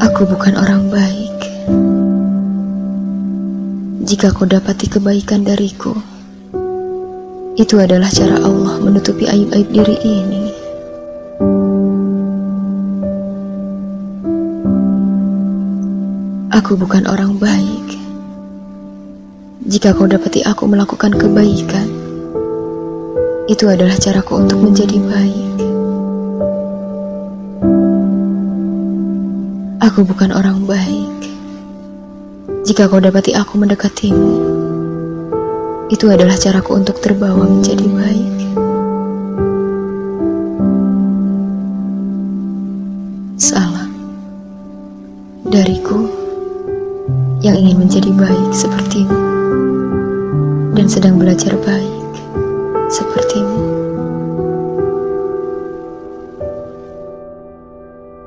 Aku bukan orang baik. Jika kau dapati kebaikan dariku, itu adalah cara Allah menutupi aib-aib diri ini. Aku bukan orang baik. Jika kau dapati aku melakukan kebaikan, itu adalah caraku untuk menjadi baik. Aku bukan orang baik. Jika kau dapati aku mendekatimu, itu adalah caraku untuk terbawa menjadi baik. Salam dariku yang ingin menjadi baik sepertimu dan sedang belajar baik